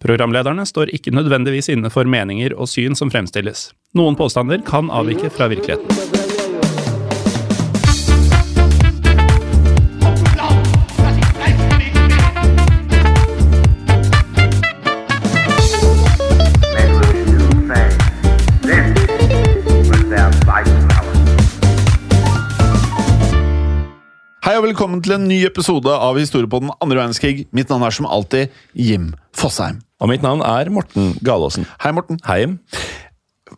Programlederne står ikke nødvendigvis inne for meninger og syn som fremstilles. Noen påstander kan avvike fra virkeligheten. Velkommen til en ny episode av Historie på den andre verdenskrig. Mitt navn er som alltid Jim Fosheim. Og mitt navn er Morten Galaasen. Hei, Morten. Hei.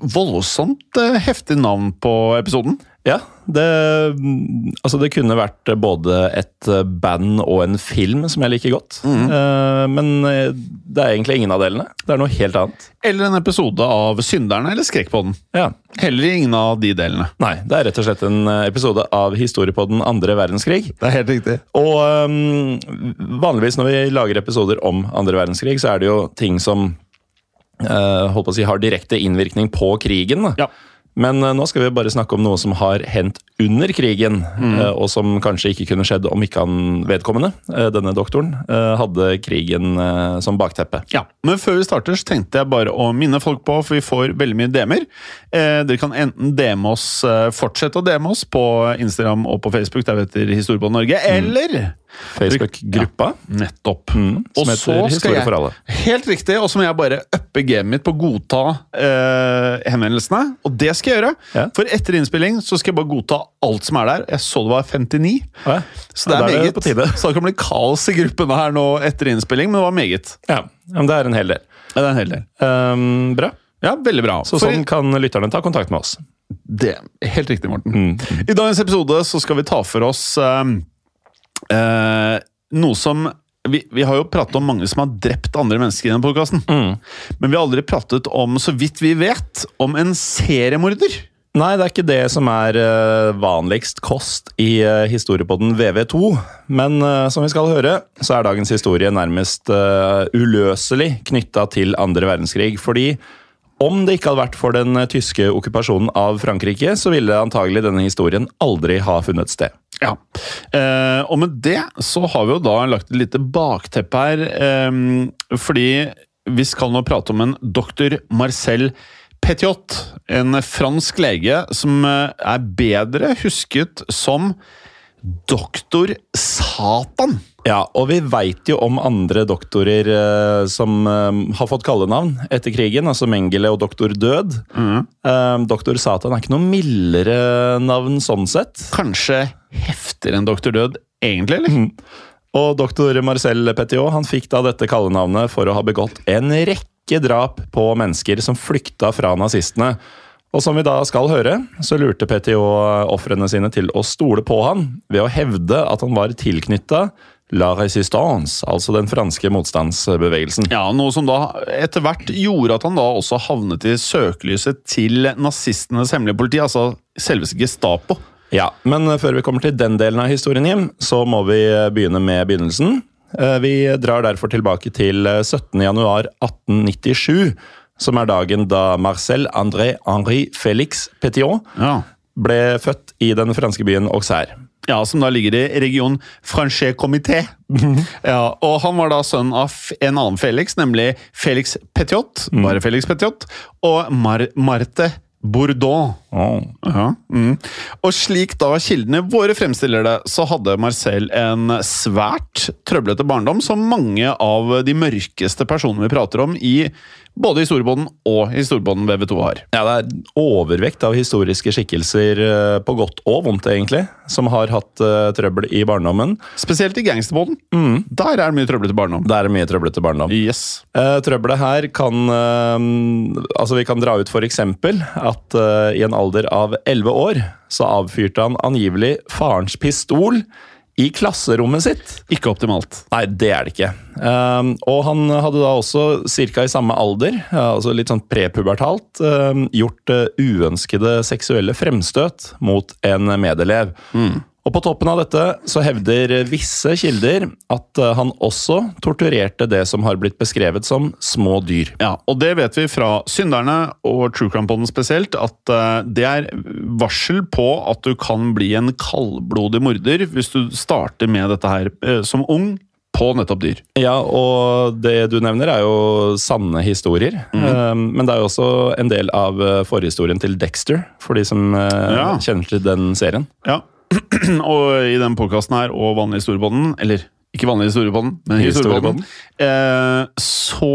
Voldsomt eh, heftig navn på episoden. Ja, det, altså det kunne vært både et band og en film som jeg liker godt. Mm. Men eh, det er egentlig ingen av delene. Det er noe helt annet. Eller en episode av Synderne eller Skrekkpodden. Ja. Heller ingen av de delene. Nei, det er rett og slett en eh, episode av Historiepodden andre verdenskrig. Det er helt riktig. Og um, vanligvis når vi lager episoder om andre verdenskrig, så er det jo ting som uh, holdt på å si, har direkte innvirkning på krigen. da. Ja. Men øh, nå skal vi bare snakke om noe som har hendt under krigen, øh, og som kanskje ikke kunne skjedd om ikke han vedkommende, øh, denne doktoren, hadde krigen som bakteppe. Ja, Men før vi starter, så tenkte jeg bare å minne folk på, for vi får veldig mye DM-er. Eh, dere kan enten DM oss, eh, fortsette å DM oss på Instagram og på Facebook, der vi heter Historiepodden Norge, eller Facebook-gruppa, Nettopp. mm, Og som så heter Historie jeg- for alle. Helt riktig, og så må jeg bare uppe gamet mitt på å godta eh, henvendelsene. Og det skal jeg gjøre. Ja. For etter innspilling så skal jeg bare godta alt som er der. Jeg så det var 59. Ja. Så det Ja, er meget. på tide. Så det kan bli kaos i gruppene her nå etter innspilling, men det var meget. Ja, men det er en hel del. Ja, det er en hel del. Um, bra. Ja, veldig bra. Så sånn kan lytterne ta kontakt med oss. det, helt riktig, Morten. Mm. I dagens episode så skal vi ta for oss eh, eh, noe som vi, vi har jo pratet om mange som har drept andre mennesker i denne podkasten. Mm. Men vi har aldri pratet om, så vidt vi vet, om en seriemorder. Nei, det er ikke det som er eh, vanligst kost i uh, historiepodden VV2. Men eh, som vi skal høre, så er dagens historie nærmest eh, uløselig knytta til andre verdenskrig. Fordi om det ikke hadde vært for den tyske okkupasjonen av Frankrike, så ville antagelig denne historien aldri ha funnet sted. Ja. Eh, og med det så har vi jo da lagt et lite bakteppe her, eh, fordi vi skal nå prate om en doktor Marcel Petiot. En fransk lege som eh, er bedre husket som doktor Satan. Ja, og vi veit jo om andre doktorer eh, som eh, har fått kallenavn etter krigen, altså Mengele og doktor Død. Eh, doktor Satan er ikke noe mildere navn sånn sett. Kanskje heftigere enn doktor Død, egentlig, eller? Og doktor Marcel Petiot han fikk da dette kallenavnet for å ha begått en rekke drap på mennesker som flykta fra nazistene. Og som vi da skal høre, så lurte Petiot ofrene sine til å stole på han ved å hevde at han var tilknytta La Resistance, altså den franske motstandsbevegelsen. Ja, Noe som da etter hvert gjorde at han da også havnet i søkelyset til nazistenes hemmelige politi, altså selveste Gestapo. Ja, Men før vi kommer til den delen av historien, Jim, så må vi begynne med begynnelsen. Eh, Vi drar derfor tilbake til 17. januar 1897, som er dagen da Marcel André Henri Félix Petiot Ja. ble født i den franske byen Auxerre. Ja, Som da ligger i region Franché-comité. ja, og han var da sønn av en annen Felix, nemlig Felix Petiot. Bare Felix Petiot. Og Mar Marte Bourdon. Ja, mm. Og slik da kildene våre fremstiller det, så hadde Marcel en svært trøblete barndom, som mange av de mørkeste personene vi prater om i både i historiebånden og i historiebånden VV2 har. Ja, Det er overvekt av historiske skikkelser, eh, på godt og vondt egentlig, som har hatt uh, trøbbel i barndommen. Spesielt i gangsterbåten. Der er det mye trøblete barndom. Der er mye trøblete barndom. Yes. Uh, trøbbelet her kan uh, Altså, vi kan dra ut for eksempel at i en alder av 11 år så avfyrte han angivelig farens pistol i klasserommet sitt. Ikke optimalt. Nei, det er det ikke. Um, og han hadde da også, ca. i samme alder, altså litt sånn prepubertalt, um, gjort uh, uønskede seksuelle fremstøt mot en medelev. Og på toppen av dette så hevder visse kilder at uh, han også torturerte det som har blitt beskrevet som små dyr. Ja, og det vet vi fra Synderne og True Crime Podden spesielt, at eh, det er varsel på at du kan bli en kaldblodig morder hvis du starter med dette her eh, som ung på nettopp dyr. Ja, og det du nevner er jo sanne historier. Mm. men det er jo også en del av forhistorien til Dexter, for de som Ja. kjenner til den serien. Ja, og i den podkasten her, og vanlig historiebånden, eller ikke vanlig historiebånden, men historiebånden, eh, så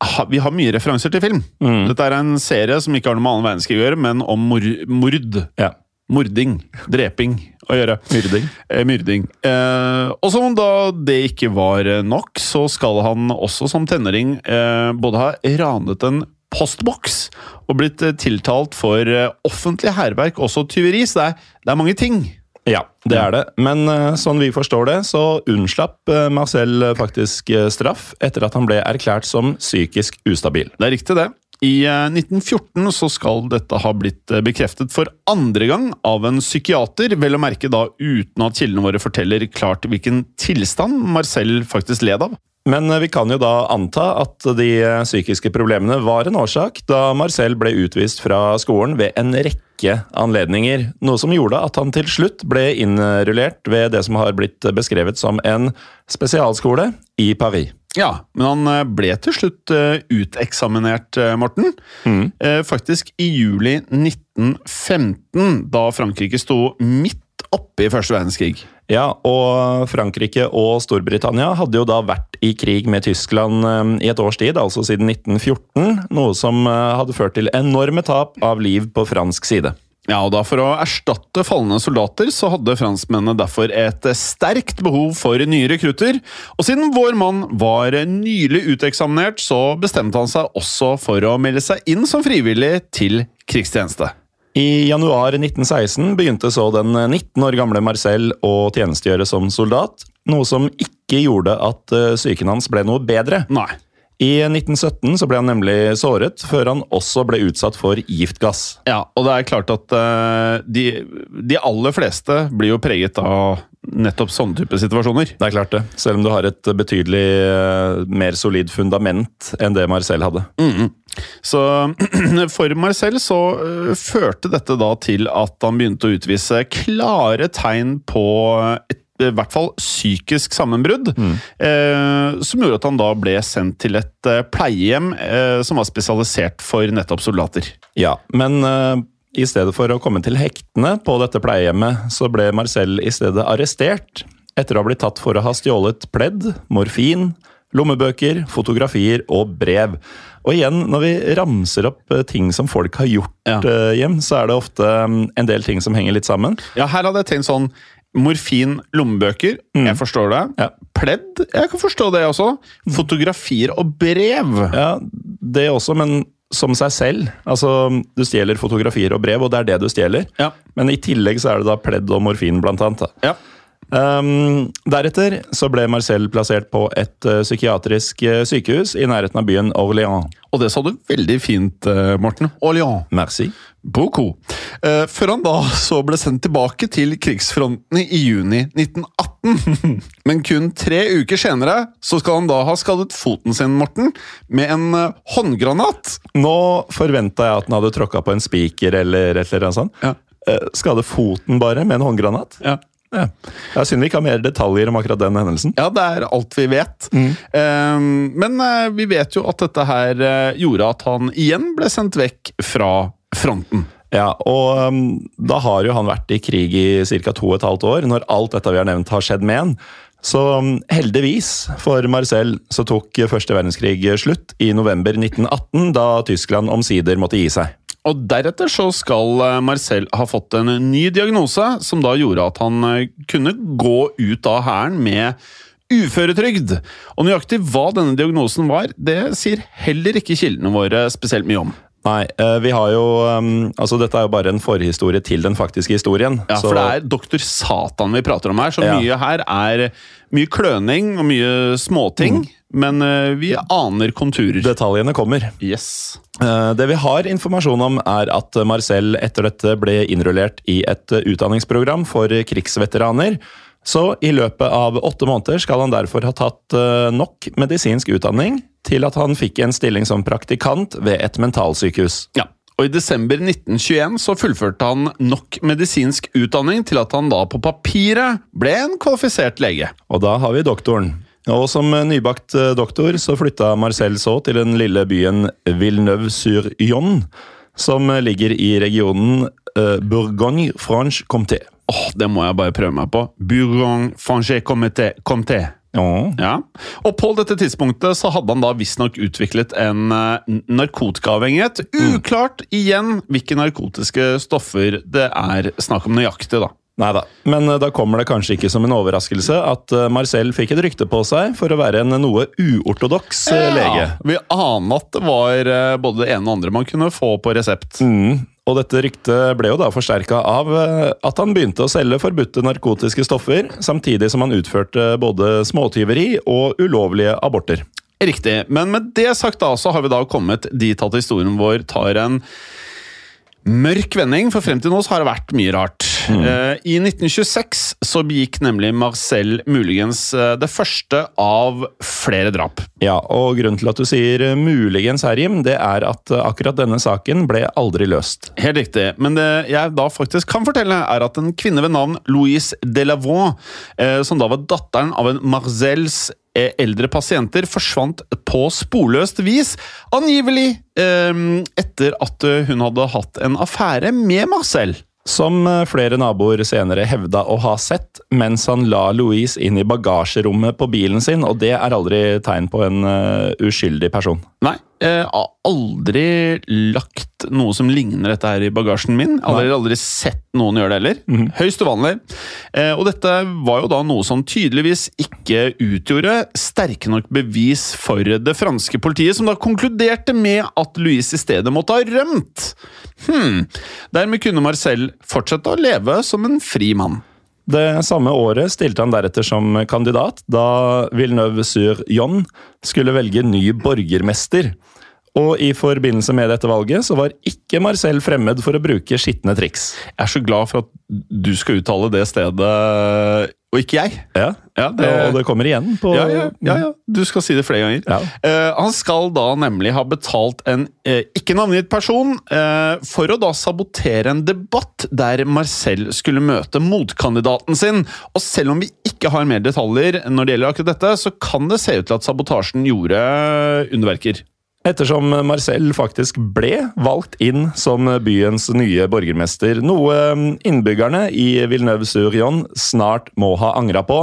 ha, vi har mye referanser til film. Dette er en serie som ikke har noe med annen verdenskrig å gjøre, men om mor mord. Ja. Mording. Dreping å gjøre. Myrding. Eh, myrding. Eh, og som om da det ikke var nok, så skal han også som tenåring eh, både ha ranet en postboks og blitt eh, tiltalt for eh, offentlig hærverk, også tyveri. Så det er, det er mange ting. Ja, det er det. Men uh, sånn vi forstår det, så unnslapp Marcel faktisk straff etter at han ble erklært som psykisk ustabil. Det er riktig, det. I eh, 1914 så skal dette ha blitt eh, bekreftet for andre gang av en psykiater, vel å merke da uten at kildene våre forteller klart hvilken tilstand Marcel faktisk led av. Men uh, vi kan jo da anta at de psykiske problemene var en årsak da Marcel ble utvist fra skolen ved en rekke anledninger, noe som gjorde at han til slutt ble innrullert ved det som har blitt beskrevet som en spesialskole i Paris. Ja, men han eh, ble til slutt eh, uteksaminert, eh, Morten. Mm. Faktisk i juli 1915, da Frankrike sto midt oppe i første verdenskrig. Ja, og Frankrike og Storbritannia hadde jo da vært i krig med Tyskland i et års tid, altså siden 1914, noe som hadde ført til enorme tap av liv på fransk side. Ja, og da For å erstatte falne soldater så hadde franskmennene derfor et sterkt behov for nye rekrutter. Og siden vår mann var nylig uteksaminert, så bestemte han seg også for å melde seg inn som frivillig til krigstjeneste. I januar 1916 begynte så den 19 år gamle Marcel å tjenestegjøre som soldat, noe som ikke gjorde at eh, psyken hans ble noe bedre. Nei. I 1917 så ble han nemlig såret, før han også ble utsatt for giftgass. Ja, og det er klart at uh, de, de aller fleste blir jo preget av nettopp sånne type situasjoner. Det er klart det, selv om du har et betydelig uh, mer solid fundament enn det Marcel hadde. Mhm. Så for Marcel så uh, førte dette da til at han begynte å utvise klare tegn på et i hvert fall psykisk sammenbrudd, eh, som gjorde at han da ble sendt til et eh, pleiehjem eh, som var spesialisert for nettopp soldater. Ja, men eh, i stedet for å komme til hektene på dette pleiehjemmet, så ble Marcel i stedet arrestert etter å ha blitt tatt for å ha stjålet pledd, morfin, lommebøker, fotografier og brev. Og igjen, når vi ramser opp eh, ting som folk har gjort Ja. eh, hjem, så er det ofte mm, en del ting som henger litt sammen. Ja, her hadde jeg tenkt sånn Morfin, lommebøker, jeg forstår det. Ja. Pledd, jeg kan forstå det også. Fotografier og brev. Ja, det også, men som seg selv. Altså, du stjeler fotografier og brev, og det er det du stjeler. Ja. Men i tillegg så er det da pledd og morfin, blant annet. Da. Ja. Um, deretter så ble Marcel plassert på et uh, psykiatrisk uh, sykehus i nærheten av byen Orléans. Og det sa du veldig fint, uh, Morten. Orléans. Merci. Beaucoup. Eh, før han da så ble sendt tilbake til krigsfrontene i juni 1918. Men kun tre uker senere så skal han da ha skadet foten sin, Morten, med en eh, håndgranat. Nå forventa jeg at han hadde tråkka på en spiker eller et eller annet sånt. Ja. Eh, Skade foten bare med en håndgranat? Ja. Ja. Det er synd vi ikke har mer detaljer om akkurat den hendelsen. Ja, det er alt vi vet. Eh, men eh, vi vet jo at dette her gjorde at han igjen ble sendt vekk fra fronten. Ja, og um, da har jo han vært i krig i ca. to og et halvt år, når alt dette vi har nevnt har skjedd med han. Så um, heldigvis for Marcel så tok første verdenskrig slutt i november 1918, da Tyskland omsider måtte gi seg. Og deretter så skal eh, Marcel ha fått en ny diagnose, som da gjorde at han eh, kunne gå ut av hæren med uføretrygd. Og nøyaktig hva denne diagnosen var, det sier heller ikke kildene våre spesielt mye om. Nei, eh, vi har jo um, Altså, dette er jo bare en forhistorie til den faktiske historien. Ja, så- For det er doktor Satan vi prater om her, så Ja. mye her er mye kløning og mye småting. Men eh, vi aner konturer. Detaljene kommer. Yes. Eh, Det vi har informasjon om, er at Marcel etter dette ble innrullert i et utdanningsprogram for krigsveteraner. Så i løpet av åtte måneder skal han derfor ha tatt eh, nok medisinsk utdanning til at han fikk en stilling som praktikant ved et mentalsykehus. Ja. Og I desember 1921 så fullførte han nok medisinsk utdanning til at han da på papiret ble en kvalifisert lege. Og da har vi doktoren. Og som nybakt eh, doktor så flytta Marcel så til den lille byen Villeneuve-sur-Yonne, som ligger i regionen eh, Bourgogne-Franche-Comté. Åh, Det må jeg bare prøve meg på. Bourgogne Fangé Comté. Comté. Ja. Ja. Og på dette tidspunktet så hadde han da visstnok utviklet en eh, narkotikaavhengighet. Uklart igjen hvilke narkotiske stoffer det er snakk om nøyaktig, da. Nei da. Men eh, da kommer det kanskje ikke som en overraskelse at eh, Marcel fikk et rykte på seg for å være en noe uortodoks ja, lege. Vi aner at det var eh, både det ene og andre man kunne få på resept. Mm. Og dette ryktet ble jo da forsterka av eh, at han begynte å selge forbudte narkotiske stoffer, samtidig som han utførte både småtyveri og ulovlige aborter. Riktig. Men med det sagt da, så har vi da kommet dit at historien vår tar en mørk vending, for frem til nå så har det vært mye rart. Eh, I 1926 så begikk nemlig Marcel muligens eh, det første av flere drap. Ja, og grunnen til at du sier eh, muligens her, Jim, det er at akkurat denne saken ble aldri løst. Helt riktig. Men det jeg da faktisk kan fortelle, er at en kvinne ved navn Louise Delavaux, som da var datteren av en Marcels eldre pasienter, forsvant på sporløst vis. Angivelig eh, etter at hun hadde hatt en affære med Marcel. Som eh, flere naboer senere hevda å ha sett mens han la Louise inn i bagasjerommet på bilen sin, og det er aldri tegn på en eh, uskyldig person. Nei, jeg har aldri lagt noe som ligner dette her i bagasjen min. Aldri, aldri sett noen gjøre det heller. Høyst uvanlig. Eh, og dette var jo da noe som tydeligvis ikke utgjorde sterke nok bevis for det franske politiet, som da konkluderte med at Louise i stedet måtte ha rømt. Hmm. Dermed kunne Marcel fortsette å leve som en fri mann. Det samme året stilte han deretter som kandidat, da Villeneuve-sur-Jon skulle velge ny borgermester. Og i forbindelse med dette valget så var ikke Marcel fremmed for å bruke skitne triks. Jeg er så glad for at du skal uttale det stedet, og ikke jeg. Ja, Ja, det, Og det kommer igjen på ja, ja, ja, ja. Du skal si det flere ganger. Eh, han skal da nemlig ha betalt en uh, ikke navngitt person uh, for å da sabotere en debatt der Marcel skulle møte motkandidaten sin. Og selv om vi ikke har mer detaljer når det gjelder akkurat dette, så kan det se ut til at sabotasjen gjorde underverker. Ettersom Marcel faktisk ble valgt inn som byens nye borgermester, noe innbyggerne i Villeneuve-sur-Yon snart må ha angra på.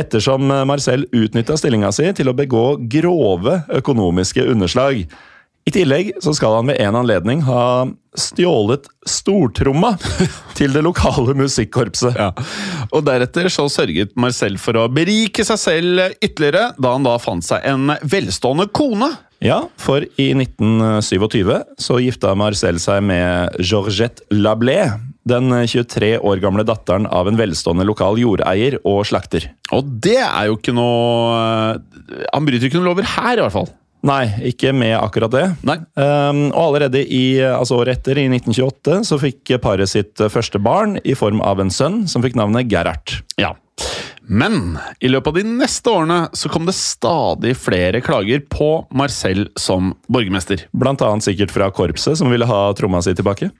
Ettersom Marcel utnytta stillinga si til å begå grove økonomiske underslag. I tillegg så skal han ved en anledning ha stjålet stortromma til det lokale musikkorpset. Ja. Og deretter så sørget Marcel for å berike seg selv ytterligere, da han da fant seg en velstående kone. Ja, for i 1927 så gifta Marcel seg med Georgette Lablé, den 23 år gamle datteren av en velstående lokal jordeier og slakter. Og det er jo ikke noe Han bryter ikke noen lover her, i hvert fall. Nei, ikke med akkurat det. Um, og allerede i, altså året etter, i 1928, så fikk paret sitt første barn i form av en sønn som fikk navnet Gerhard. Ja. Men i løpet av de neste årene så kom det stadig flere klager på Marcel som borgermester. Blant annet sikkert fra korpset, som ville ha tromma si tilbake.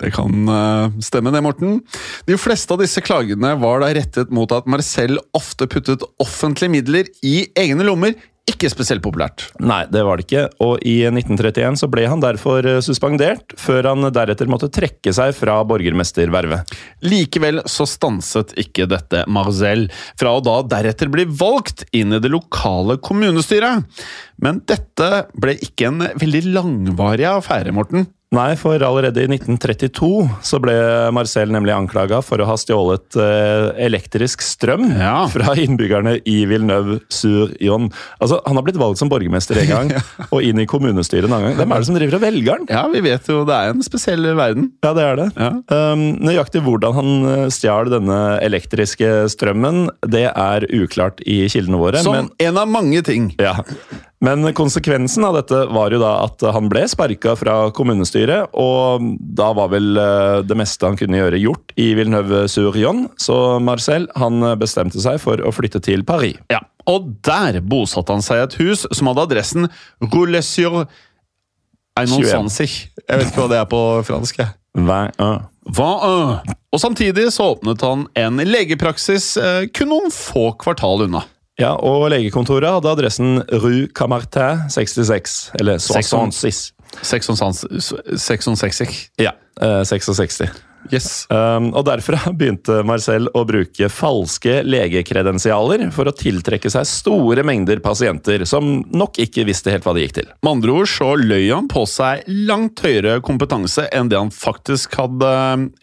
Det kan uh, stemme det, Morten. De fleste av disse klagene var da rettet mot at Marcel ofte puttet offentlige midler i egne lommer. Ikke spesielt populært. Nei, det var det ikke, og i 1931 så ble han derfor eh, suspendert, før han deretter måtte trekke seg fra borgermestervervet. Likevel så stanset ikke dette Marcel fra å da deretter bli valgt inn i det lokale kommunestyret. Men dette ble ikke en veldig langvarig affære, Morten. Nei, for allerede i 1932 så ble Marcel nemlig anklaga for å ha stjålet eh, elektrisk strøm Ja. fra innbyggerne i Villeneuve-sur-Yon. Altså, Han har blitt valgt som borgermester en gang, og inn i kommunestyret en annen gang. Hvem er det som driver og velger han? Ja, vi vet jo det er en spesiell verden. Ja, det er det. Ja. Um, nøyaktig hvordan han eh, stjal denne elektriske strømmen, det er uklart i kildene våre. Som men en av mange ting. Ja. Men konsekvensen av dette var jo da at han ble sparka fra kommunestyret, og da var vel eh, det meste han kunne gjøre, gjort i Villeneuve-sur-Yon. Så Marcel han bestemte seg for å flytte til Paris. Ja, Og der bosatte han seg i et hus som hadde adressen Roule sur 21. Jeg vet ikke hva det er på fransk. jeg. Og samtidig så åpnet han en legepraksis eh, kun noen få kvartal unna. Ja, og legekontoret hadde adressen Rue Camartin 66, eller 66. 66. Ja, eh, 66. Yes. Um, og Derfor begynte Marcel å bruke falske legekredensialer for å tiltrekke seg store mengder pasienter, som nok ikke visste helt hva det gikk til. Med andre ord så løy han på seg langt høyere kompetanse enn det han faktisk hadde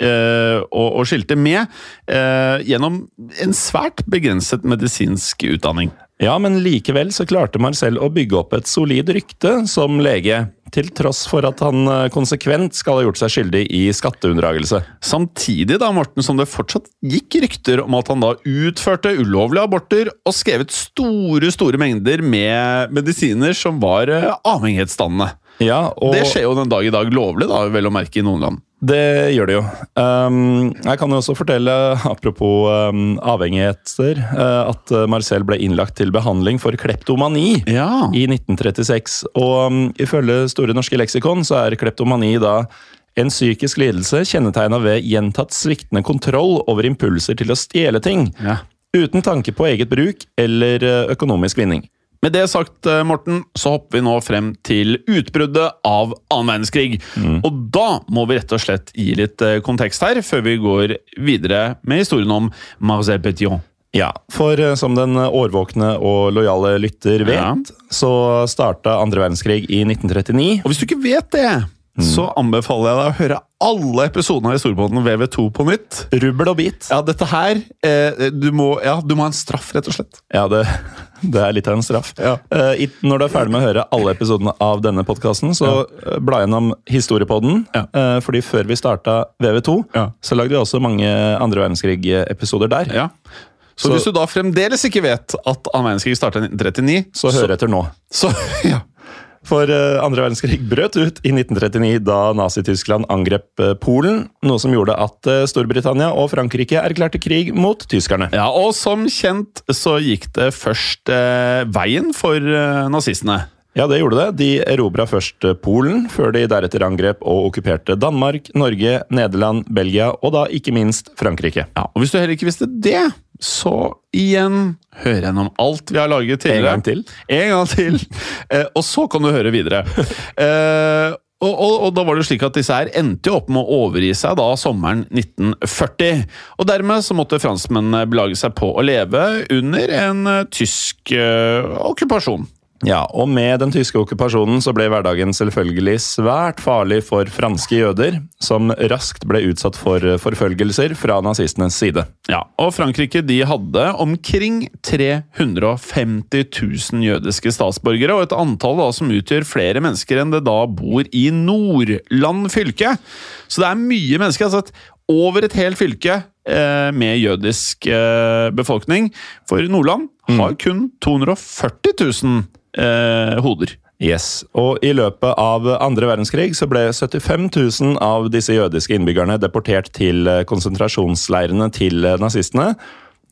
eh, å, å skilte med, eh, gjennom en svært begrenset medisinsk utdanning. Ja, men likevel så klarte Marcel å bygge opp et solid rykte som lege, til tross for at han eh, konsekvent skal ha gjort seg skyldig i skatteunndragelse. Samtidig da, Morten, som det fortsatt gikk rykter om at han da utførte ulovlige aborter og skrevet store, store mengder med medisiner som var eh, avhengighetsdannende. Ja, og Det skjer jo den dag i dag lovlig, da, vel å merke i noen land. Det gjør det jo. Um, jeg kan jo også fortelle, apropos um, avhengigheter, uh, at Marcel ble innlagt til behandling for kleptomani Ja. i 1936. Og um, ifølge Store norske leksikon så er kleptomani da en psykisk lidelse kjennetegna ved gjentatt sviktende kontroll over impulser til å stjele ting, ja. uten tanke på eget bruk eller uh, økonomisk vinning. Med det sagt, eh, Morten, så hopper vi nå frem til utbruddet av annen verdenskrig. Og da må vi rett og slett gi litt eh, kontekst her, før vi går videre med historien om Marcel Petion. Ja, for uh, som den årvåkne og lojale lytter vet, Ja. så starta andre verdenskrig i 1939. Og hvis du ikke vet det, så anbefaler jeg deg å høre alle episodene av Historiepodden VV2 på nytt. Rubbel og bit. Ja, dette her eh, du, må, ja, du må ha en straff, rett og slett. Ja, det, det er litt av en straff. Ja. Eh, når du er ferdig med å høre alle episodene av denne podkasten, så ja. bla gjennom Historiepodden. Ja. Eh, fordi før vi starta VV2, Ja. så lagde vi også mange andre verdenskrig-episoder der. Ja. Så, Så- hvis du da fremdeles ikke vet at annen verdenskrig starta i 1939, Så hør etter nå. så, ja. For eh, andre verdenskrig brøt ut i 1939 da Nazi-Tyskland angrep eh, Polen, noe som gjorde at eh, Storbritannia og Frankrike erklærte krig mot tyskerne. Ja, Og som kjent så gikk det først eh, veien for eh, nazistene. Ja, det gjorde det. De erobra først eh, Polen, før de deretter angrep og okkuperte Danmark, Norge, Nederland, Belgia og da ikke minst Frankrike. Ja, og Hvis du heller ikke visste det, så igjen hør gjennom alt vi har laget En gang til. En gang til. Eh, og så kan du høre videre. Eh, og, og, og da var det slik at disse her endte jo opp med å overgi seg da sommeren 1940. Og dermed så måtte franskmennene belage seg på å leve under en tysk eh, okkupasjon. Ja, og med den tyske okkupasjonen så ble hverdagen selvfølgelig svært farlig for franske jøder, som raskt ble utsatt for forfølgelser fra nazistenes side. Ja, og Frankrike de hadde omkring 350 000 jødiske statsborgere, og et antall da som utgjør flere mennesker enn det da bor i Nordland fylke. Så det er mye mennesker. altså over et helt fylke eh, med jødisk eh, befolkning. For Nordland har kun 240 000 eh, hoder. Yes, og I løpet av andre verdenskrig så ble 75 000 av disse jødiske innbyggerne deportert til eh, konsentrasjonsleirene til eh, nazistene.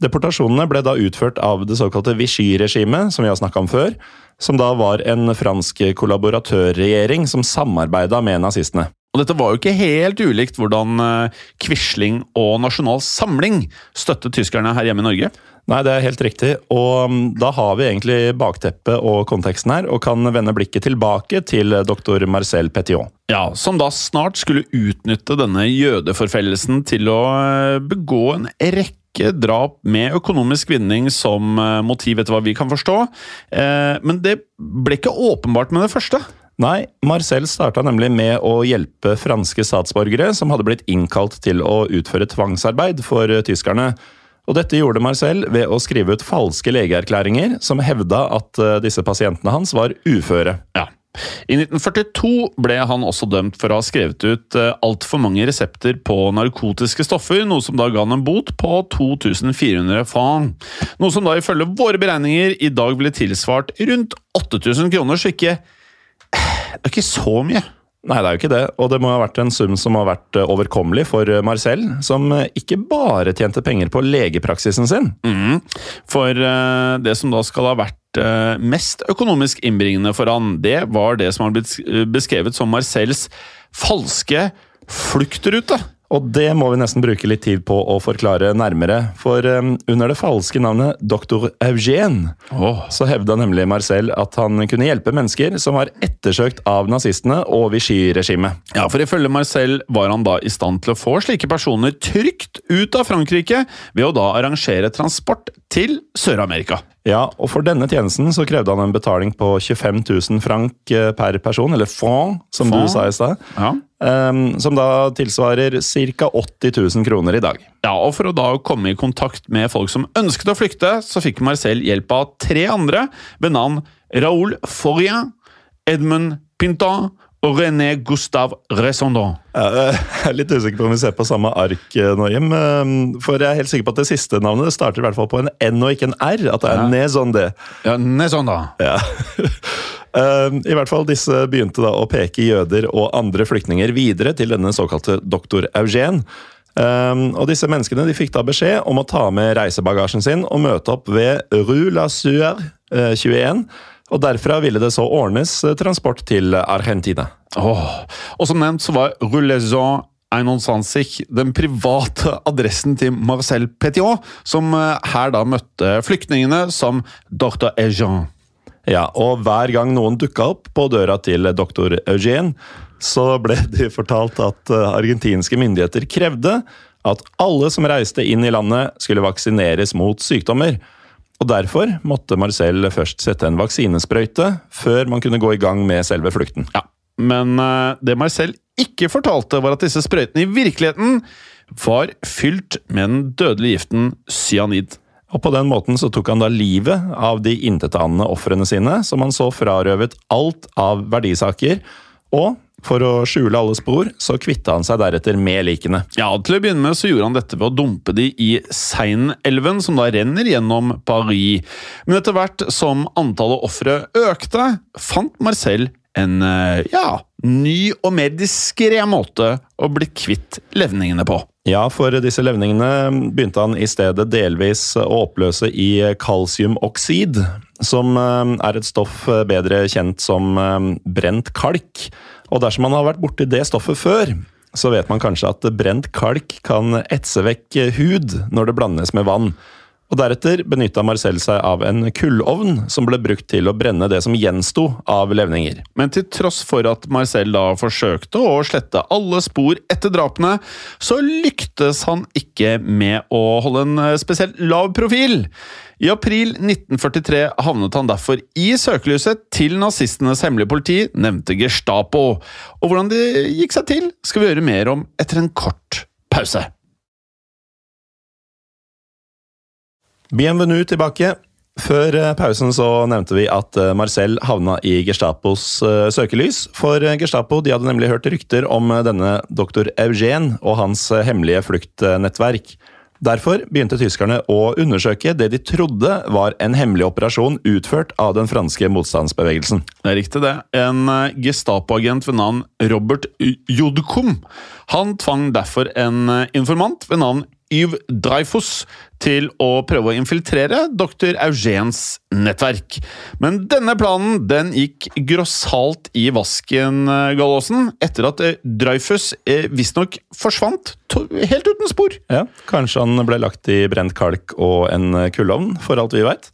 Deportasjonene ble da utført av det såkalte Vichy-regimet, som vi har snakka om før, som da var en fransk kollaboratørregjering som samarbeida med nazistene. Og dette var jo ikke helt ulikt hvordan eh, Quisling og Nasjonal Samling støttet tyskerne her hjemme i Norge. Nei, det er helt riktig. Og mm, da har vi egentlig bakteppet og konteksten her, og kan vende blikket tilbake til doktor Marcel Petiot. Ja, Som da snart skulle utnytte denne jødeforfølgelsen til å eh, begå en rekke drap med økonomisk vinning som eh, motiv, etter hva vi kan forstå. Eh, Men det ble ikke åpenbart med det første. Nei, Marcel starta nemlig med å hjelpe franske statsborgere som hadde blitt innkalt til å utføre tvangsarbeid for tyskerne. Og dette gjorde Marcel ved å skrive ut falske legeerklæringer som hevda at eh, disse pasientene hans var uføre. Ja. I 1942 ble han også dømt for å ha skrevet ut altfor mange resepter på narkotiske stoffer, noe som da ga han en bot på 2400 fang. Noe som da ifølge våre beregninger i dag ville tilsvart rundt 8000 kroner, så ikke Det er ikke så mye. Nei, det er jo ikke det, og det må ha vært en sum som har vært eh, overkommelig for eh, Marcel, som eh, ikke bare tjente penger på legepraksisen sin. Mm. For det som da skal ha vært mest økonomisk innbringende for han, det var det som har blitt beskrevet som Marcels falske fluktrute. Og det må vi nesten bruke litt tid på å forklare nærmere, for um, under det falske navnet Dr. Eugène oh. så hevda nemlig Marcel at han kunne hjelpe mennesker som var ettersøkt av nazistene og Vichy-regimet. Ja, for ifølge Marcel var han da i stand til å få slike personer trygt ut av Frankrike ved å da arrangere transport til Sør-Amerika. Ja, og for denne tjenesten så krevde han en betaling på 25 000 franc eh, per person, eller franc, som Franc. du sa i stad. Ja. Um, som da tilsvarer ca. 80 000 kroner i dag. Ja, og For å da komme i kontakt med folk som ønsket å flykte, så fikk Marcel hjelp av tre andre ved navn Raoul Forien, Edmund Pinton og René Gustave Resondon. Jeg er litt usikker på om vi ser på samme ark eh, nå, Jim. eh, For jeg er helt sikker på at det siste navnet det starter i hvert fall på en N og ikke en R. At det er Ja. Nezonde. Ja, Nesondon. Ja. Eh, I hvert fall disse begynte da å peke jøder og andre flyktninger videre til denne såkalte doktor Eugène. Um, og disse menneskene de fikk da beskjed om å ta med reisebagasjen sin og møte opp ved Rue la Sueur eh, 21. Og derfra ville det så ordnes eh, transport til Argentina. Åh. Og som nevnt så var Rullaison Einonsansich den private adressen til Marcel Petiot, som eh, her da møtte flyktningene som Dr. Ejean. Ja, og hver gang noen dukka opp på døra til doktor Eugène, så ble de fortalt at eh, argentinske myndigheter krevde at alle som reiste inn i landet, skulle vaksineres mot sykdommer. Og Derfor måtte Marcel først sette en vaksinesprøyte før man kunne gå i gang med selve flukten. Ja, men eh, det Marcel ikke fortalte, var at disse sprøytene i virkeligheten var fylt med den dødelige giften cyanid. Og På den måten så tok han da livet av de intetanende ofrene sine, som han så frarøvet alt av verdisaker. Og for å skjule alle spor, så kvitta han seg deretter med likene. Ja, Til å begynne med så gjorde han dette ved å dumpe de i Seinelven, som da renner gjennom Paris. Men etter hvert som antallet ofre økte, fant Marcel en eh, ja, ny og mer diskré måte å bli kvitt levningene på. Ja, for disse levningene begynte han i stedet delvis å oppløse i kalsiumoksid, som eh, er et stoff eh, bedre kjent som brent kalk. Og dersom man har vært borti det stoffet før, så vet man kanskje at brent kalk kan etse vekk hud når det blandes med vann. Og Deretter benytta Marcel seg av en kullovn som ble brukt til å brenne det som gjensto av levninger. Men til tross for at Marcel da forsøkte å slette alle spor etter drapene, så lyktes han ikke med å holde en eh, spesielt lav profil. I april 1943 havnet han derfor i søkelyset til nazistenes hemmelige politi, nevnte Gestapo. Og hvordan det gikk seg til, skal vi høre mer om etter en kort pause. Bienvenue tilbake. Før eh, pausen så nevnte vi at eh, Marcel havna i Gestapos eh, søkelys. For Gestapo de hadde nemlig hørt rykter om denne doktor Eugène og hans hemmelige fluktnettverk. Derfor begynte tyskerne å undersøke det de trodde var en hemmelig operasjon utført av den franske motstandsbevegelsen. Det er riktig, det. En Gestapo-agent ved navn Robert Jodkum han tvang derfor en informant ved navn Yves Dreyfus til å prøve å infiltrere dr. Eugens nettverk. Men denne planen den gikk grossalt i vasken, Gallosen, etter at Dreyfus eh, visstnok forsvant helt uten spor. Ja, Kanskje han ble lagt i brent kalk og en kullovn, for alt vi veit.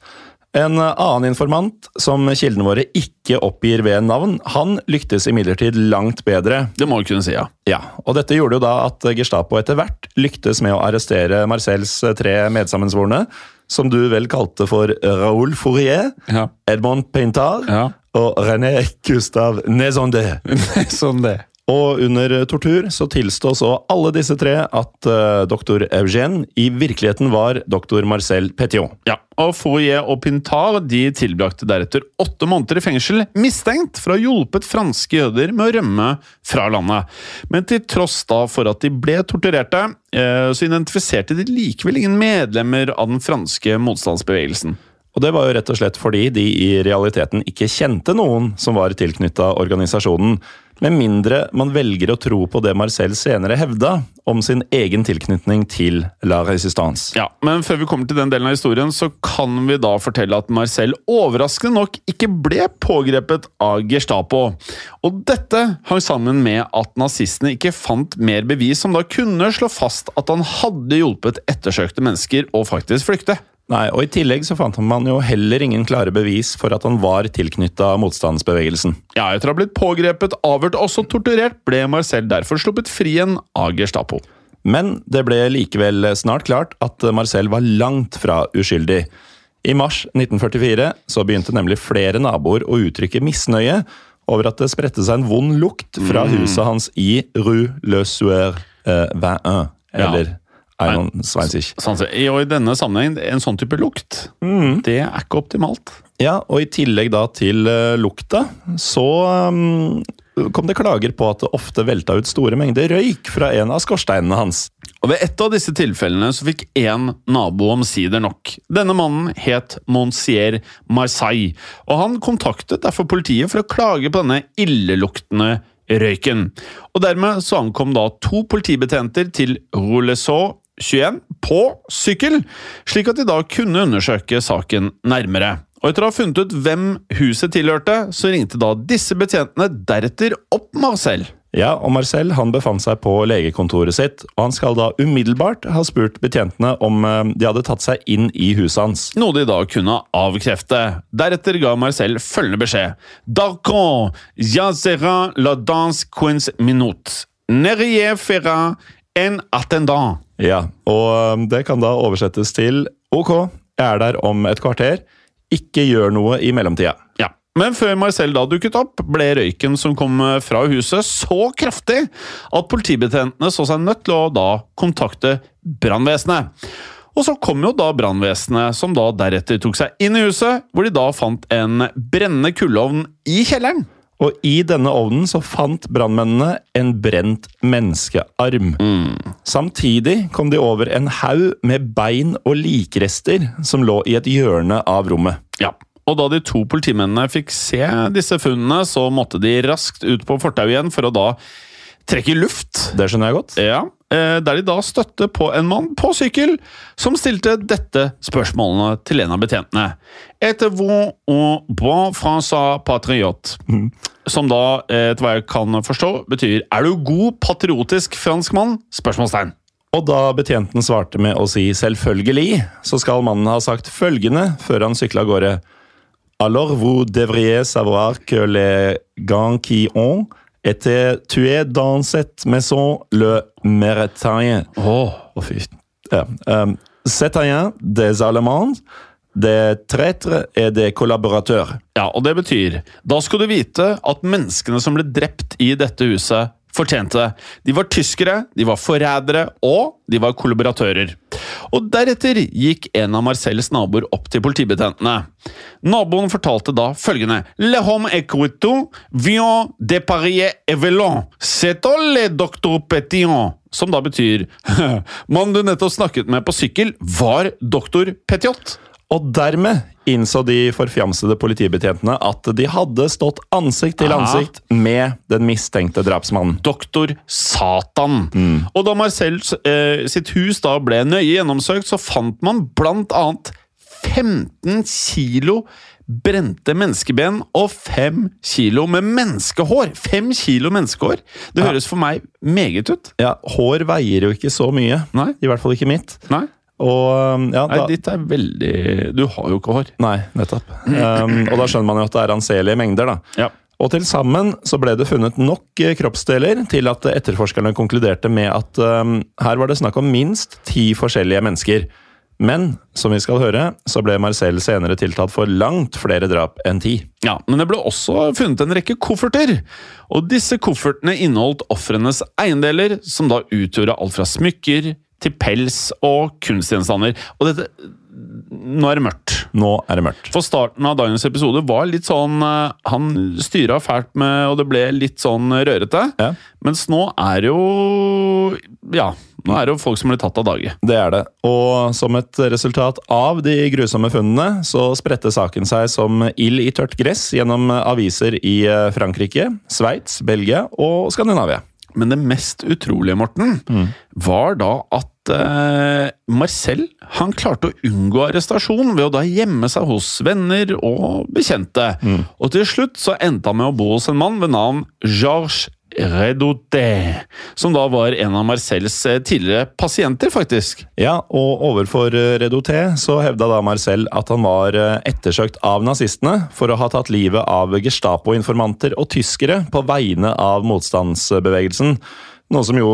En annen informant, som kildene våre ikke oppgir ved navn, han lyktes imidlertid langt bedre. Det må vi kunne si, ja. Ja, og Dette gjorde jo da at Gestapo etter hvert lyktes med å arrestere Marcels tre medsammensvorne, som du vel kalte for Raoul Fourier, Ja. Edmond Pintard Ja. og René Gustav Nézondé. det. Og under tortur så tilstå så alle disse tre at uh, doktor Eugène i virkeligheten var doktor Marcel Petion. Ja, og Fourier og Pintar de tilbrakte deretter åtte måneder i fengsel, mistenkt for å ha hjulpet franske jøder med å rømme fra landet. Men til tross da for at de ble torturerte, uh, så identifiserte de likevel ingen medlemmer av den franske motstandsbevegelsen. Og det var jo rett og slett fordi de i realiteten ikke kjente noen som var tilknytta organisasjonen, med mindre man velger å tro på det Marcel senere hevda om sin egen tilknytning til La Résistance. Ja, Men før vi kommer til den delen av historien, så kan vi da fortelle at Marcel overraskende nok ikke ble pågrepet av Gestapo. Og dette hang sammen med at nazistene ikke fant mer bevis som da kunne slå fast at han hadde hjulpet ettersøkte mennesker å faktisk flykte. Nei, og I tillegg så fant man jo heller ingen klare bevis for at han var tilknytta motstandsbevegelsen. Ja, Etter å ha blitt pågrepet, avhørt og også torturert, ble Marcel derfor sluppet fri igjen av Gestapo. Men det ble likevel snart klart at Marcel var langt fra uskyldig. I mars 1944 så begynte nemlig flere naboer å uttrykke misnøye over at det spredte seg en vond lukt fra huset hans i Rue Le Sueur eh, 21. Eller Einon Sveinsich. Sånn, og I denne sammenheng, en sånn type lukt, det er ikke optimalt. Ja, og i tillegg da til uh, lukta, så um, kom det klager på at det ofte velta ut store mengder røyk fra en av skorsteinene hans. Og Ved et av disse tilfellene så fikk én nabo omsider nok. Denne mannen het Monsier Marseille, og han kontaktet derfor politiet for å klage på denne illeluktende røyken. Og Dermed så ankom da to politibetjenter til Roulesaut 21 på sykkel, slik at de da kunne undersøke saken nærmere. Og Etter å ha funnet ut hvem huset tilhørte, så ringte da disse betjentene deretter opp Marcel. Ja, og Marcel han befant seg på legekontoret sitt, og han skal da umiddelbart ha spurt betjentene om eh, de hadde tatt seg inn i huset hans. Noe de da kunne avkrefte. Deretter ga Marcel følgende beskjed. D'accord, ja sera la danse quince minute. Nerie fera en attendant. Ja, og eh, det kan da oversettes til ok, jeg er der om et kvarter, ikke gjør noe i mellomtida. Ja. Men før Marcel da dukket opp, ble røyken som kom fra huset så kraftig at politibetjentene så seg nødt til å da kontakte brannvesenet. Og så kom jo da brannvesenet, som da deretter tok seg inn i huset, hvor de da fant en brennende kullovn i kjelleren. Og i denne ovnen så fant brannmennene en brent menneskearm. Samtidig kom de over en haug med bein og likrester som lå i et hjørne av rommet. Ja. Og da de to politimennene fikk se disse funnene, så måtte de raskt ut på fortauet igjen for å da trekke luft. Det skjønner jeg godt. Ja, eh, Der de da støtte på en mann på sykkel som stilte dette spørsmålene til en av betjentene. Etter vous un bon français patriote? Som da, eh, etter hva jeg kan forstå, betyr 'er du god patriotisk franskmann?' Spørsmålstegn. Og da betjenten svarte med å si 'selvfølgelig', så skal mannen ha sagt følgende før han sykla av gårde. Alors vous devriez savoir que les gants qui ont été tués dans cette maison le méritain. Åh, Oh, fy. Ja. Um, des Allemands, des traîtres er det kollaboratør. Ja, og det betyr Da skal du vite at menneskene som ble drept i dette huset, fortjente. De var tyskere, de var forrædere, og de var kollaboratører. Og deretter gikk en av Marcels naboer opp til politibetjentene. Naboen fortalte da følgende Le homme écrito vient de Paris Evelon. C'est le docteur Petillon. Som da betyr Mannen du nettopp snakket med på sykkel, var doktor Petiot. Og dermed innså de forfjamsede politibetjentene at de hadde stått ansikt til ansikt med den mistenkte drapsmannen. Doktor Satan. Og da Marcel eh, sitt hus da ble nøye gjennomsøkt, så fant man blant annet 15 kilo brente menneskeben og 5 kilo med menneskehår. 5 kilo menneskehår! Det Ja. høres for meg meget ut. Ja, Hår veier jo ikke så mye. Nei. I hvert fall ikke mitt. Nei, Og um, ja, Nei da, ditt er veldig Du har jo ikke hår. Nei, nettopp. Um, og da skjønner man jo at det er anselige mengder, da. Ja. Og til sammen så ble det funnet nok eh, kroppsdeler til at etterforskerne konkluderte med at um, her var det snakk om minst ti forskjellige mennesker. Men som vi skal høre, så ble Marcel senere tiltalt for langt flere drap enn ti. Ja, Men det ble også funnet en rekke kofferter. Og disse koffertene inneholdt ofrenes eiendeler, som da utgjorde alt fra smykker til pels og kunstgjenstander. Og dette Nå er det mørkt. Nå er det mørkt. For starten av dagens episode var litt sånn eh, Han styra fælt med, og det ble litt sånn rørete. Ja. Mens nå er det jo Ja, nå er det jo folk som blir tatt av dage. Det er det. Og som et resultat av de grusomme funnene, så spredte saken seg som ild i tørt gress gjennom aviser i eh, Frankrike, Sveits, Belgia og Skandinavia. Men det mest utrolige, Morten, var da at eh, Marcel han klarte å unngå arrestasjon ved å da gjemme seg hos venner og bekjente. Og til slutt så endte han med å bo hos en mann ved navn Georges Redouté, som da var en av Marcels eh, tidligere pasienter, faktisk. Ja, og overfor Redoute så hevda da Marcel at han var eh, ettersøkt av nazistene for å ha tatt livet av Gestapo-informanter og tyskere på vegne av motstandsbevegelsen. Noe som jo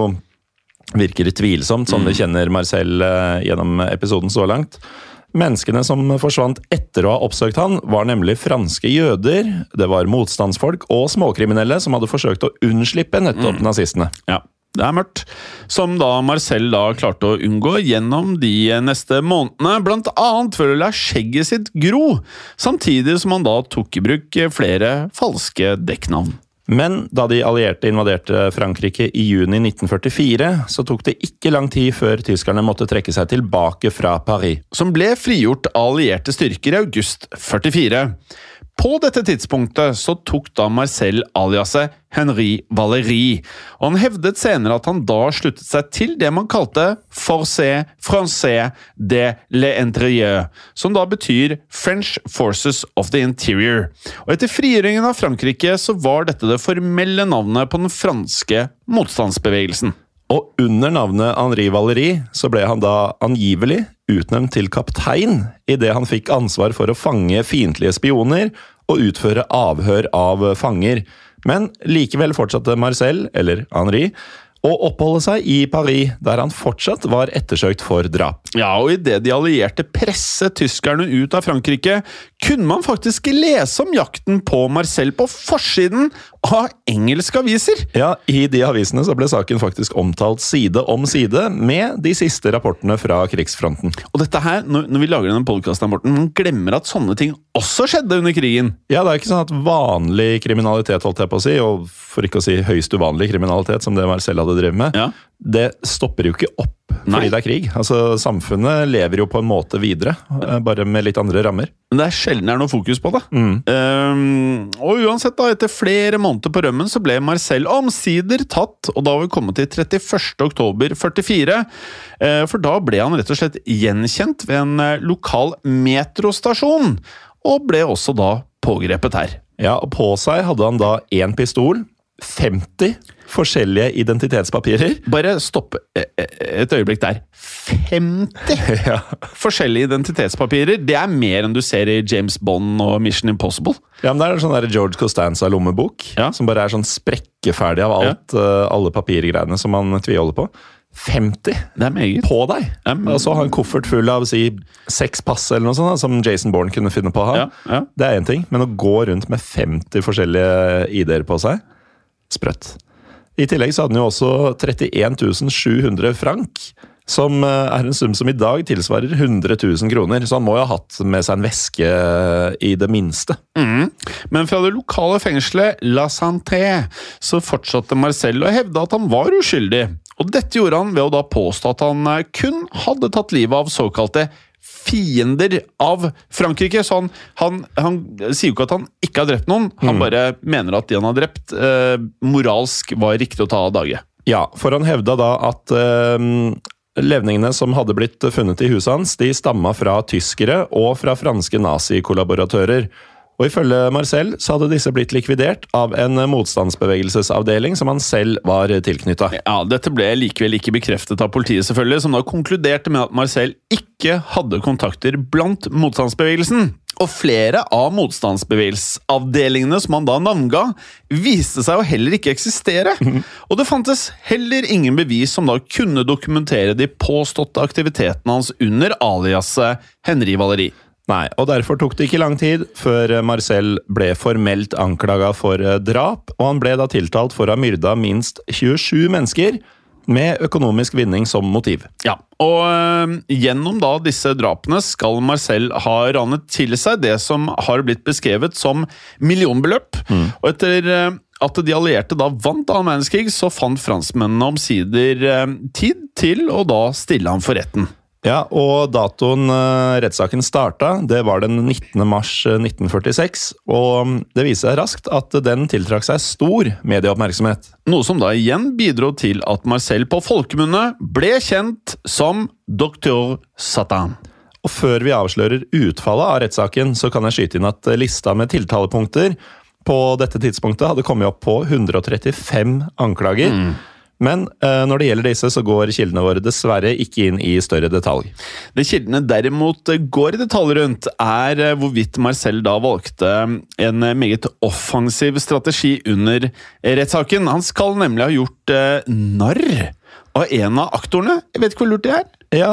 virker tvilsomt, som vi kjenner Marcel eh, gjennom episoden så langt. Menneskene som forsvant etter å ha oppsøkt han, var nemlig franske jøder, det var motstandsfolk og småkriminelle som hadde forsøkt å unnslippe nettopp nazistene. Ja, det er mørkt. Som da Marcel da klarte å unngå gjennom de neste månedene, blant annet ved å la skjegget sitt gro, samtidig som han da tok i bruk flere falske dekknavn. Men da de allierte invaderte Frankrike i juni 1944, så tok det ikke lang tid før tyskerne måtte trekke seg tilbake fra Paris. Som ble frigjort allierte styrker i august 44. På dette tidspunktet så tok da Marcel aliaset Henri Valéry, og han hevdet senere at han da sluttet seg til det man kalte Force Francais de l'Interieur, som da betyr French Forces of the Interior. Og etter frigjøringen av Frankrike så var dette det formelle navnet på den franske motstandsbevegelsen. Og under navnet Henri Valéry så ble han da angivelig utnevnt til kaptein idet han fikk ansvar for å fange fiendtlige spioner og utføre avhør av fanger. Men likevel fortsatte Marcel, eller Henri, å oppholde seg i Paris, der han fortsatt var ettersøkt for drap. Ja, og idet de allierte presset tyskerne ut av Frankrike, kunne man faktisk lese om jakten på Marcel på forsiden av engelske aviser. Ja, I de avisene så ble saken faktisk omtalt side om side med de siste rapportene fra krigsfronten. Og dette her, når, når vi lager denne podkasten, Morten, man glemmer at sånne ting også skjedde under krigen. Ja, det er ikke sånn at vanlig kriminalitet, holdt jeg på å si, og for ikke å si høyst uvanlig kriminalitet, som det Marcel hadde drevet med, Ja. det stopper jo ikke opp Nei. fordi det er krig. Altså, Samfunnet lever jo på en måte videre, eh, bare med litt andre rammer. Men det er sjelden det er noe fokus på det. Ehm, og uansett, da, etter flere måneder på rømmen, så ble Marcel omsider tatt, og da har vi kommet til 31. oktober 44. eh, for da ble han rett og slett gjenkjent ved en eh, lokal metrostasjon, og ble også da pågrepet her. Ja, og På seg hadde han da én pistol, 50 forskjellige identitetspapirer. Bare stopp eh, eh, et øyeblikk der. 50 Ja. forskjellige identitetspapirer! Det er mer enn du ser i James Bond og Mission Impossible. Ja, men Det er en sånn der George Costanza-lommebok, Ja. som bare er sånn sprekkeferdig av alt, eh, alle papirgreiene som man tviholder på. 50 Det er meget. på deg! Ja, Og så ha en koffert full av si, seks pass eller noe sånt, da, som Jason Bourne kunne finne på å ha. Ja, ja. Det er én ting, men å gå rundt med 50 forskjellige ID-er på seg sprøtt. I tillegg så hadde han jo også 31 700 frank, som eh, er en sum som i dag tilsvarer 100 000 kroner. Så han må jo ha hatt med seg en veske eh, i det minste. Men fra det lokale fengselet La Santé så fortsatte Marcel å hevde at han var uskyldig. Og dette gjorde han ved å da påstå at han eh, kun hadde tatt livet av såkalte fiender av Frankrike. Så han, han, han sier jo ikke at han ikke har drept noen, han bare mener at de han har drept, eh, moralsk var riktig å ta av dage. Ja, for han hevda da at eh, levningene som hadde blitt funnet i huset hans, de stamma fra tyskere og fra franske nazikollaboratører. Og ifølge Marcel så hadde disse blitt likvidert av en motstandsbevegelsesavdeling som han selv var tilknytta. Ja, Dette ble likevel ikke bekreftet av politiet, selvfølgelig, som da konkluderte med at Marcel ikke hadde kontakter blant motstandsbevegelsen. Og flere av motstandsbevegelsesavdelingene som han da navnga, viste seg å heller ikke eksistere. Og det fantes heller ingen bevis som da kunne dokumentere de påståtte aktivitetene hans under aliaset Henri Valeri. Nei, og derfor tok det ikke lang tid før Marcel ble formelt anklaga for eh, drap, og han ble da tiltalt for å ha myrda minst 27 mennesker, med økonomisk vinning som motiv. Ja, og øh, gjennom da disse drapene skal Marcel ha ranet til seg det som har blitt beskrevet som millionbeløp. Og etter øh, at de allierte da vant annen verdenskrig, så fant franskmennene omsider øh, tid til å da stille ham for retten. Ja, og datoen eh, rettssaken starta, det var den 19. mars eh, 1946. Og mm, det viser seg raskt at den tiltrakk seg stor medieoppmerksomhet. Noe som da igjen bidro til at Marcel på folkemunne ble kjent som Doktor Satan. Og før vi avslører utfallet av rettssaken, så kan jeg skyte inn at lista med tiltalepunkter på dette tidspunktet hadde kommet opp på 135 anklager. Men eh, når det gjelder disse, så går kildene våre dessverre ikke inn i større detalj. Det kildene derimot går i detalj rundt, er eh, hvorvidt Marcel da valgte en meget offensiv strategi under rettssaken. Han skal nemlig ha gjort eh, narr av en av aktorene. Jeg vet ikke hvor lurt det er. Ja,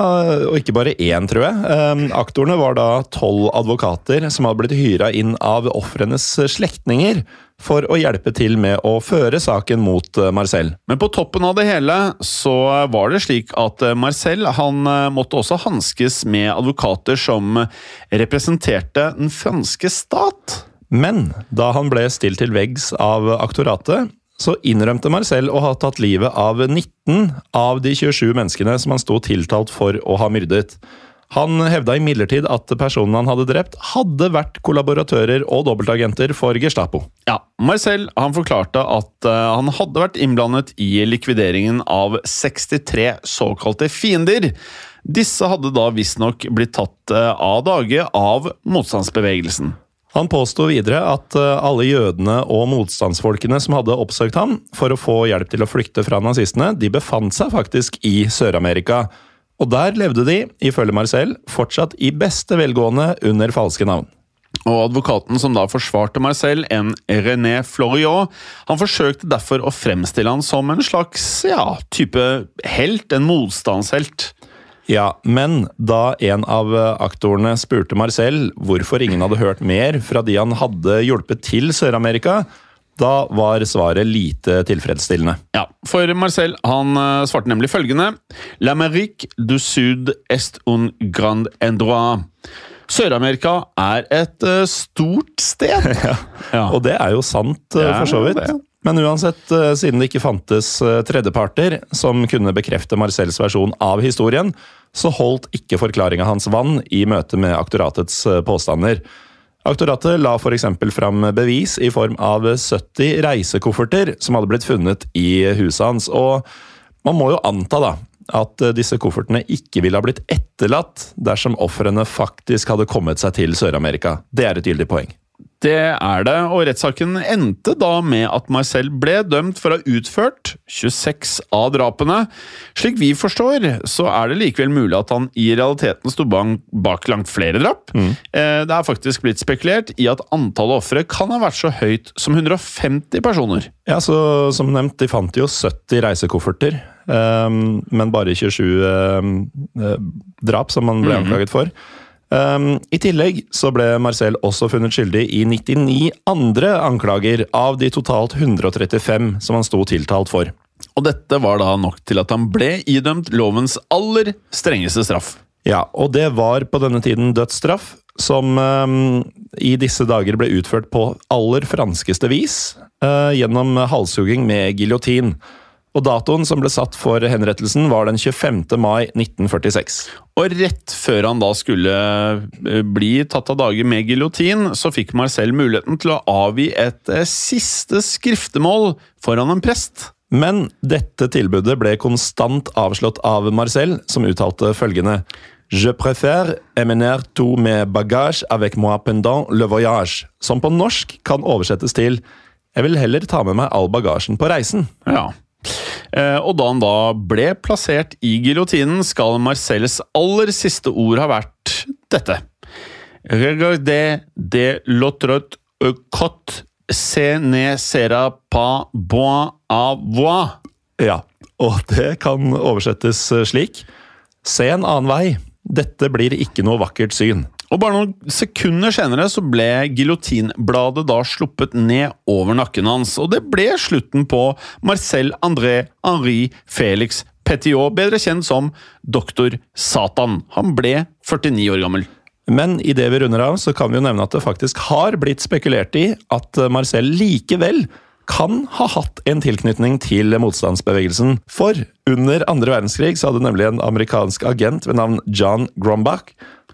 og ikke bare én, tror jeg. Eh, aktorene var da tolv advokater som hadde blitt hyra inn av ofrenes slektninger for å hjelpe til med å føre saken mot eh, Marcel. Men på toppen av det hele så var det slik at eh, Marcel han eh, måtte også hanskes med advokater som representerte den franske stat. Men da han ble stilt til veggs av aktoratet, så innrømte Marcel å ha tatt livet av 19 av de 27 menneskene som han sto tiltalt for å ha myrdet. Han hevda imidlertid at personene han hadde drept, hadde vært kollaboratører og dobbeltagenter for Gestapo. Ja, Marcel han forklarte at eh, han hadde vært innblandet i likvideringen av 63 såkalte fiender. Disse hadde da visstnok blitt tatt eh, av dage av motstandsbevegelsen. Han påsto videre at eh, alle jødene og motstandsfolkene som hadde oppsøkt ham for å få hjelp til å flykte fra nazistene, de befant seg faktisk i Sør-Amerika. Og der levde de, ifølge Marcel, fortsatt i beste velgående under falske navn. Og advokaten som da forsvarte Marcel, en René Floriot, han forsøkte derfor å fremstille han som en slags ja, type helt, en motstandshelt. Ja, men da en av aktorene spurte Marcel hvorfor ingen hadde hørt mer fra de han hadde hjulpet til Sør-Amerika, da var svaret lite tilfredsstillende. Ja, for Marcel han eh, svarte nemlig følgende L'Amérique du Sud est un grand endroit. Sør-Amerika er et eh, stort sted. ja. Og det er jo sant, eh, Ja, for så vidt. det. Men uansett, siden det ikke fantes tredjeparter som kunne bekrefte Marcels versjon av historien, så holdt ikke forklaringa hans vann i møte med aktoratets påstander. Aktoratet la f.eks. fram bevis i form av 70 reisekofferter som hadde blitt funnet i huset hans. Og man må jo anta da, at disse koffertene ikke ville ha blitt etterlatt dersom ofrene faktisk hadde kommet seg til Sør-Amerika. Det er et gyldig poeng. Det er det, og rettssaken endte da med at Marcel ble dømt for å ha utført 26 av drapene. Slik vi forstår, så er det likevel mulig at han i realiteten sto bak langt flere drap. Mm. Eh, Det er faktisk blitt spekulert i at antallet ofre kan ha vært så høyt som 150 personer. Ja, så Som nevnt, de fant jo 70 reisekofferter, ehm, men bare 27 ehm, eh, drap som han ble anklaget for. Ehm, I tillegg så ble Marcel også funnet skyldig i 99 andre anklager av de totalt 135 som han sto tiltalt for. Og dette var da nok til at han ble idømt lovens aller strengeste straff. Ja, og det var på denne tiden dødsstraff, som um, i disse dager ble utført på aller franskeste vis, uh, gjennom halshugging med giljotin. Og datoen som ble satt for henrettelsen, var den 25. mai 1946. Og rett før han da skulle eh, bli tatt av dage med giljotin, så fikk Marcel muligheten til å avgi et eh, siste skriftemål foran en prest. Men dette tilbudet ble konstant avslått av Marcel, som uttalte følgende Je préfère éminer tout mes bagages avec moi pendant le voyage, som på norsk kan oversettes til Jeg vil heller ta med meg all bagasjen på reisen. Ja. Eh, og da han da ble plassert i giljotinen, skal Marcels aller siste ord ha vært dette. Regardez de l'autre cot se ne sera pas bon à. Ja, og det kan oversettes slik Se en annen vei. Dette blir ikke noe vakkert syn. Og bare noen sekunder senere så ble giljotinbladet da sluppet ned over nakken hans, og det ble slutten på Marcel André Henri Felix Petiot, bedre kjent som Doktor Satan. Han ble 49 år gammel. Men idet vi runder av, så kan vi jo nevne at det faktisk har blitt spekulert i at Marcel likevel kan ha hatt en tilknytning til motstandsbevegelsen. For under andre verdenskrig så hadde nemlig en amerikansk agent ved navn John Grombach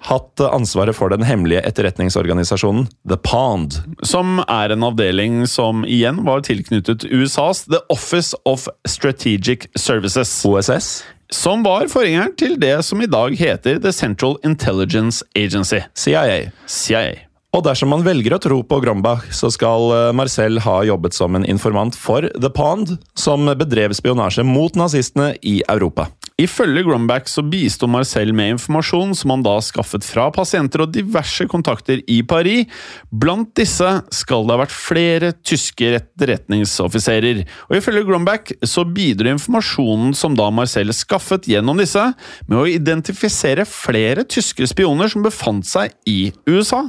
hatt ansvaret for den hemmelige etterretningsorganisasjonen The Pond. Som er en avdeling som igjen var tilknyttet USAs The Office of Strategic Services. OSS. Som var forgjengeren til det som i dag heter The Central Intelligence Agency. CIA. CIA. Og dersom man velger å tro på Grombach, så skal eh, Marcel ha jobbet som en informant for The Pond, som bedrev spionasje mot nazistene i Europa. Ifølge Grumbach så bisto Marcel med informasjon som han da skaffet fra pasienter og diverse kontakter i Paris. Blant disse skal det ha vært flere tyske etterretningsoffiserer. Og ifølge Grumbach så bidro informasjonen som da Marcel skaffet gjennom disse, med å identifisere flere tyske spioner som befant seg i USA.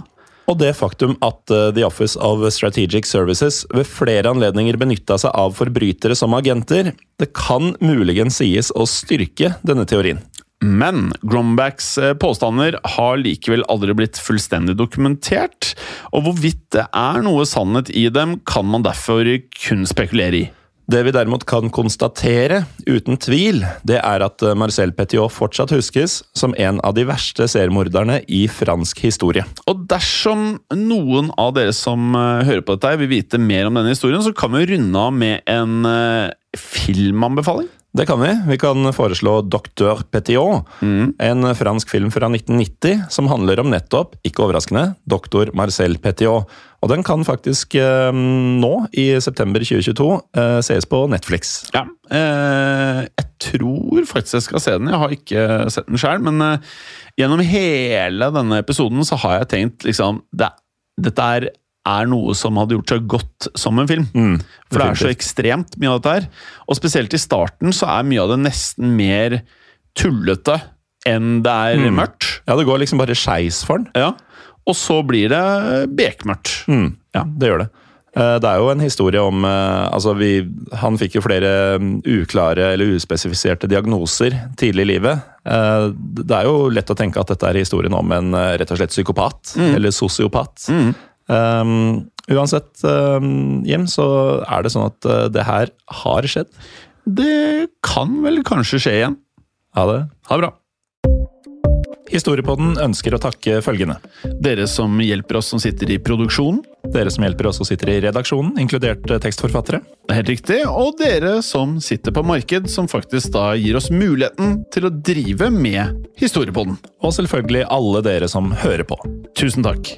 Og det faktum at eh, The Office of Strategic Services ved flere anledninger benytta seg av forbrytere som agenter, det kan muligens sies å styrke denne teorien. Men Grombachs eh, påstander har likevel aldri blitt fullstendig dokumentert, og hvorvidt det er noe sannhet i dem, kan man derfor kun spekulere i. Det vi derimot kan konstatere, uten tvil, det er at eh, Marcel Petiot fortsatt huskes som en av de verste seriemorderne i fransk historie. Og dersom noen av dere som eh, hører på dette, vil vite mer om denne historien, så kan vi runde av med en eh, filmanbefaling. Det kan vi. Vi kan foreslå Docteur Petiot, en fransk film fra 1990 som handler om nettopp, ikke overraskende, doktor Marcel Petiot. Og den kan faktisk eh, nå, i september 2022, eh, ses på Netflix. Ja, eh, jeg tror faktisk jeg skal se den. Jeg har ikke sett den sjøl, men eh, gjennom hele denne episoden så har jeg tenkt liksom det, Dette er, er noe som hadde gjort seg godt som en film. For det er så ekstremt mye av dette her. Og spesielt i starten så er mye av det nesten mer tullete enn det er mørkt. Ja, det går liksom bare skeis for den. Ja. Og så blir det bekmørkt. Mm, ja, det gjør det. Eh, Det er jo en historie om eh, altså vi, Han fikk jo flere mm, uklare eller uspesifiserte diagnoser tidlig i livet. Eh, Det er jo lett å tenke at dette er historien om en rett og slett psykopat, eller sosiopat. Um, Uansett, eh, Jim, så er det sånn at uh, det her har skjedd. Det kan vel kanskje skje igjen. Ha det. Ha det bra. Historiepodden ønsker å takke følgende. Dere som hjelper oss som sitter i produksjonen. Dere som hjelper oss som sitter i redaksjonen, inkludert eh, tekstforfattere. Det er helt riktig. Og dere som sitter på marked, som faktisk da gir oss muligheten til å drive med Historiepodden. Og selvfølgelig alle dere som hører på. Tusen takk.